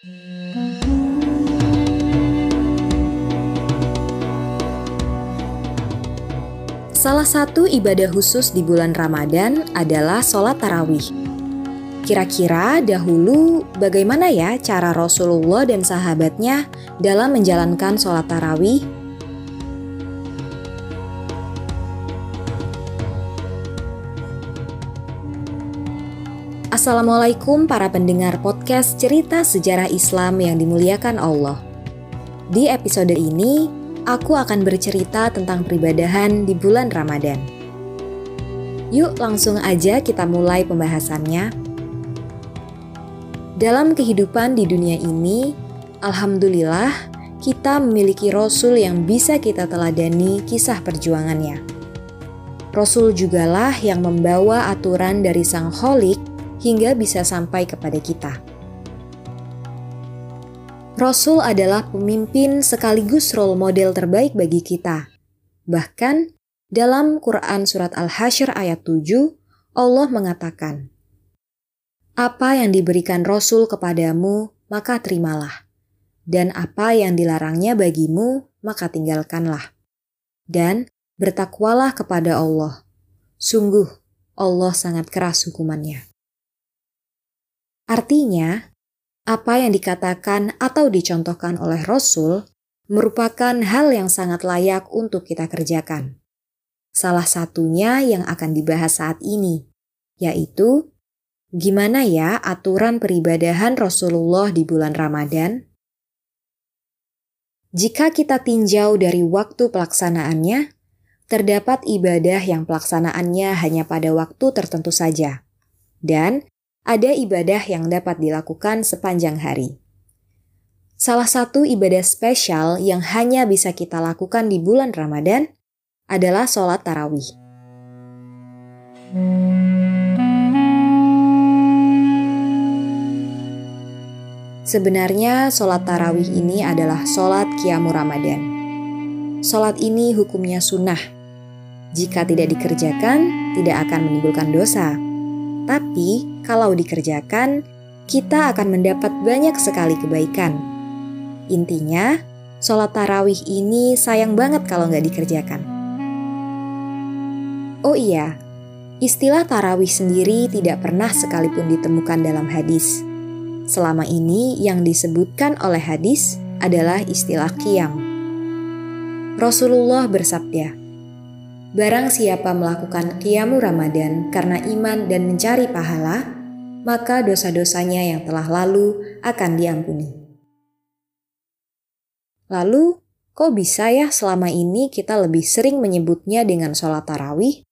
Salah satu ibadah khusus di bulan Ramadan adalah sholat tarawih. Kira-kira dahulu bagaimana ya cara Rasulullah dan sahabatnya dalam menjalankan sholat tarawih? Assalamualaikum para pendengar podcast cerita sejarah Islam yang dimuliakan Allah. Di episode ini, aku akan bercerita tentang peribadahan di bulan Ramadan. Yuk langsung aja kita mulai pembahasannya. Dalam kehidupan di dunia ini, Alhamdulillah kita memiliki Rasul yang bisa kita teladani kisah perjuangannya. Rasul jugalah yang membawa aturan dari Sang Holik hingga bisa sampai kepada kita. Rasul adalah pemimpin sekaligus role model terbaik bagi kita. Bahkan dalam Quran Surat Al-Hasyr ayat 7, Allah mengatakan, Apa yang diberikan Rasul kepadamu, maka terimalah. Dan apa yang dilarangnya bagimu, maka tinggalkanlah. Dan bertakwalah kepada Allah. Sungguh, Allah sangat keras hukumannya. Artinya, apa yang dikatakan atau dicontohkan oleh Rasul merupakan hal yang sangat layak untuk kita kerjakan. Salah satunya yang akan dibahas saat ini, yaitu gimana ya aturan peribadahan Rasulullah di bulan Ramadan? Jika kita tinjau dari waktu pelaksanaannya, terdapat ibadah yang pelaksanaannya hanya pada waktu tertentu saja, dan ada ibadah yang dapat dilakukan sepanjang hari. Salah satu ibadah spesial yang hanya bisa kita lakukan di bulan Ramadan adalah sholat tarawih. Sebenarnya sholat tarawih ini adalah sholat kiamu Ramadan. Sholat ini hukumnya sunnah. Jika tidak dikerjakan, tidak akan menimbulkan dosa. Tapi kalau dikerjakan, kita akan mendapat banyak sekali kebaikan. Intinya, sholat tarawih ini sayang banget kalau nggak dikerjakan. Oh iya, istilah tarawih sendiri tidak pernah sekalipun ditemukan dalam hadis. Selama ini yang disebutkan oleh hadis adalah istilah qiyam. Rasulullah bersabda, Barang siapa melakukan kiamu Ramadan karena iman dan mencari pahala, maka dosa-dosanya yang telah lalu akan diampuni. Lalu, kok bisa ya selama ini kita lebih sering menyebutnya dengan sholat tarawih?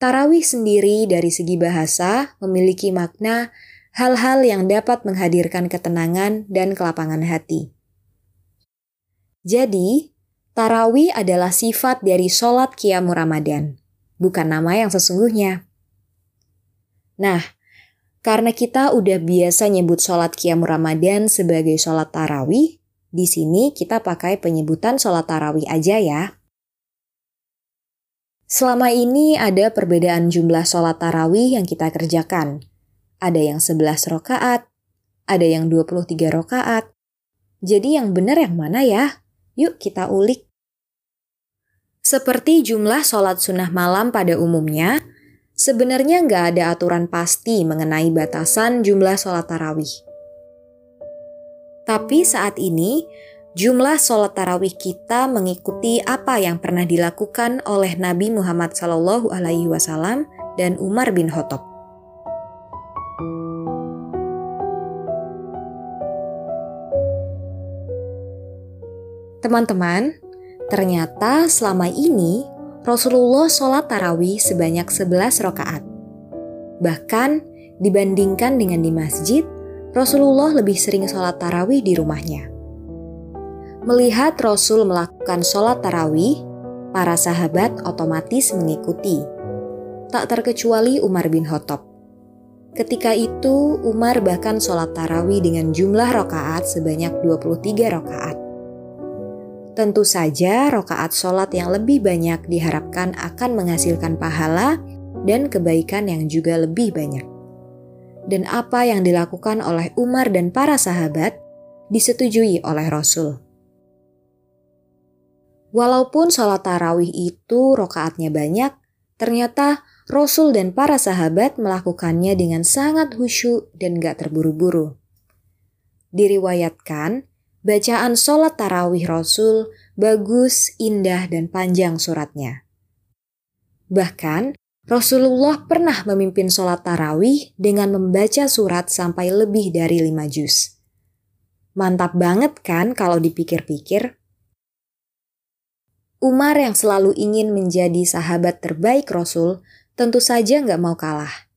Tarawih sendiri dari segi bahasa memiliki makna hal-hal yang dapat menghadirkan ketenangan dan kelapangan hati. Jadi, Tarawih adalah sifat dari sholat Qiyamu Ramadan, bukan nama yang sesungguhnya. Nah, karena kita udah biasa nyebut sholat Qiyamu Ramadan sebagai sholat tarawih, di sini kita pakai penyebutan sholat tarawih aja ya. Selama ini ada perbedaan jumlah sholat tarawih yang kita kerjakan. Ada yang 11 rokaat, ada yang 23 rokaat. Jadi yang benar yang mana ya? Yuk kita ulik. Seperti jumlah sholat sunnah malam pada umumnya, sebenarnya nggak ada aturan pasti mengenai batasan jumlah sholat tarawih. Tapi saat ini, jumlah sholat tarawih kita mengikuti apa yang pernah dilakukan oleh Nabi Muhammad SAW dan Umar bin Khattab. Teman-teman, ternyata selama ini Rasulullah sholat tarawih sebanyak 11 rakaat. Bahkan dibandingkan dengan di masjid, Rasulullah lebih sering sholat tarawih di rumahnya. Melihat Rasul melakukan sholat tarawih, para sahabat otomatis mengikuti. Tak terkecuali Umar bin Khattab. Ketika itu, Umar bahkan sholat tarawih dengan jumlah rokaat sebanyak 23 rokaat. Tentu saja rokaat sholat yang lebih banyak diharapkan akan menghasilkan pahala dan kebaikan yang juga lebih banyak. dan apa yang dilakukan oleh Umar dan para sahabat disetujui oleh Rasul. Walaupun sholat tarawih itu rokaatnya banyak, ternyata Rasul dan para sahabat melakukannya dengan sangat khusyuk dan gak terburu-buru. Diriwayatkan, bacaan sholat tarawih Rasul bagus, indah, dan panjang suratnya. Bahkan, Rasulullah pernah memimpin sholat tarawih dengan membaca surat sampai lebih dari lima juz. Mantap banget kan kalau dipikir-pikir? Umar yang selalu ingin menjadi sahabat terbaik Rasul tentu saja nggak mau kalah.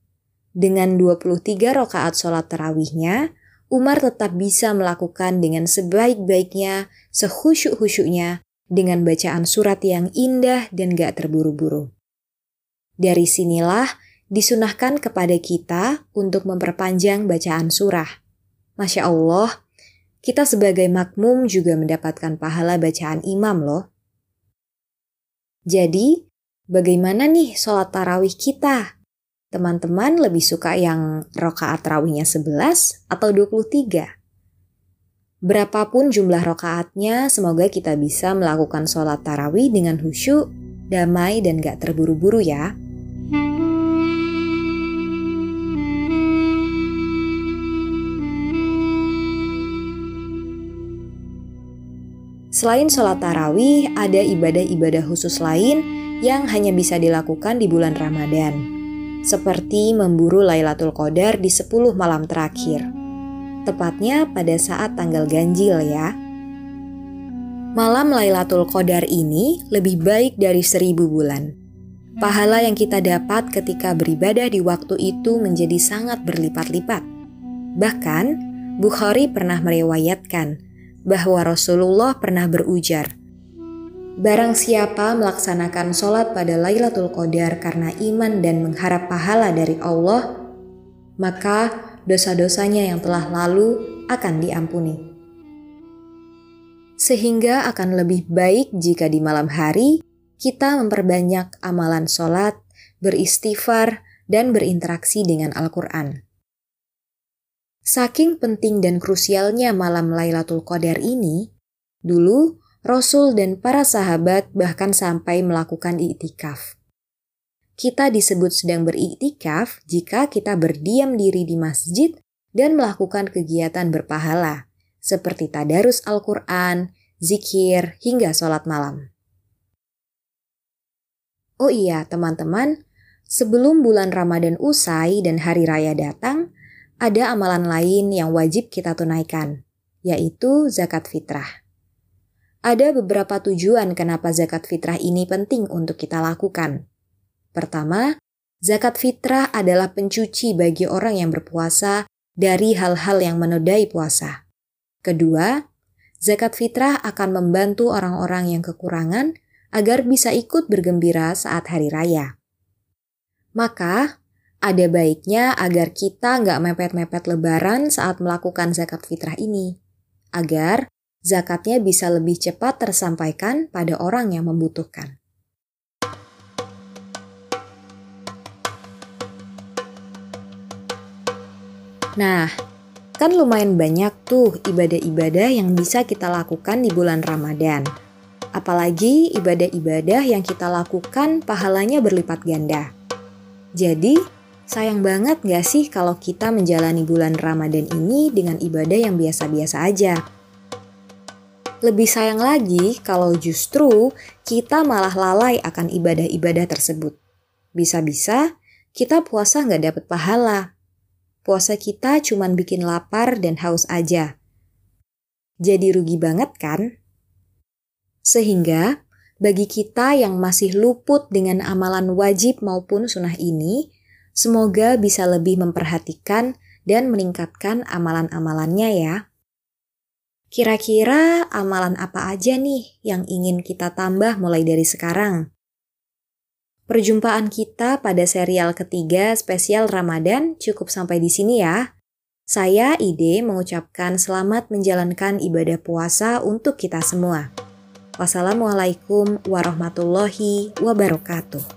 Dengan 23 rakaat sholat tarawihnya, Umar tetap bisa melakukan dengan sebaik-baiknya, sehusyuk-husyuknya, dengan bacaan surat yang indah dan gak terburu-buru. Dari sinilah disunahkan kepada kita untuk memperpanjang bacaan surah. Masya Allah, kita sebagai makmum juga mendapatkan pahala bacaan imam loh. Jadi, bagaimana nih sholat tarawih kita? Teman-teman lebih suka yang rokaat tarawihnya 11 atau 23? Berapapun jumlah rokaatnya, semoga kita bisa melakukan sholat tarawih dengan khusyuk, damai, dan gak terburu-buru ya. Selain sholat tarawih, ada ibadah-ibadah khusus lain yang hanya bisa dilakukan di bulan Ramadan, seperti memburu Lailatul Qadar di 10 malam terakhir. Tepatnya pada saat tanggal ganjil ya. Malam Lailatul Qadar ini lebih baik dari seribu bulan. Pahala yang kita dapat ketika beribadah di waktu itu menjadi sangat berlipat-lipat. Bahkan, Bukhari pernah meriwayatkan bahwa Rasulullah pernah berujar, Barang siapa melaksanakan sholat pada Lailatul Qadar karena iman dan mengharap pahala dari Allah, maka dosa-dosanya yang telah lalu akan diampuni. Sehingga akan lebih baik jika di malam hari kita memperbanyak amalan sholat, beristighfar, dan berinteraksi dengan Al-Quran. Saking penting dan krusialnya malam Lailatul Qadar ini, dulu Rasul dan para sahabat bahkan sampai melakukan iktikaf. Kita disebut sedang beriktikaf jika kita berdiam diri di masjid dan melakukan kegiatan berpahala, seperti tadarus Al-Quran, zikir, hingga sholat malam. Oh iya, teman-teman, sebelum bulan Ramadan usai dan hari raya datang, ada amalan lain yang wajib kita tunaikan, yaitu zakat fitrah. Ada beberapa tujuan kenapa zakat fitrah ini penting untuk kita lakukan. Pertama, zakat fitrah adalah pencuci bagi orang yang berpuasa dari hal-hal yang menodai puasa. Kedua, zakat fitrah akan membantu orang-orang yang kekurangan agar bisa ikut bergembira saat hari raya. Maka, ada baiknya agar kita nggak mepet-mepet lebaran saat melakukan zakat fitrah ini, agar zakatnya bisa lebih cepat tersampaikan pada orang yang membutuhkan. Nah, kan lumayan banyak tuh ibadah-ibadah yang bisa kita lakukan di bulan Ramadan. Apalagi ibadah-ibadah yang kita lakukan pahalanya berlipat ganda. Jadi, Sayang banget gak sih kalau kita menjalani bulan Ramadan ini dengan ibadah yang biasa-biasa aja? Lebih sayang lagi kalau justru kita malah lalai akan ibadah-ibadah tersebut. Bisa-bisa kita puasa gak dapet pahala. Puasa kita cuma bikin lapar dan haus aja. Jadi rugi banget kan? Sehingga bagi kita yang masih luput dengan amalan wajib maupun sunnah ini, Semoga bisa lebih memperhatikan dan meningkatkan amalan-amalannya ya. Kira-kira amalan apa aja nih yang ingin kita tambah mulai dari sekarang? Perjumpaan kita pada serial ketiga spesial Ramadan cukup sampai di sini ya. Saya Ide mengucapkan selamat menjalankan ibadah puasa untuk kita semua. Wassalamualaikum warahmatullahi wabarakatuh.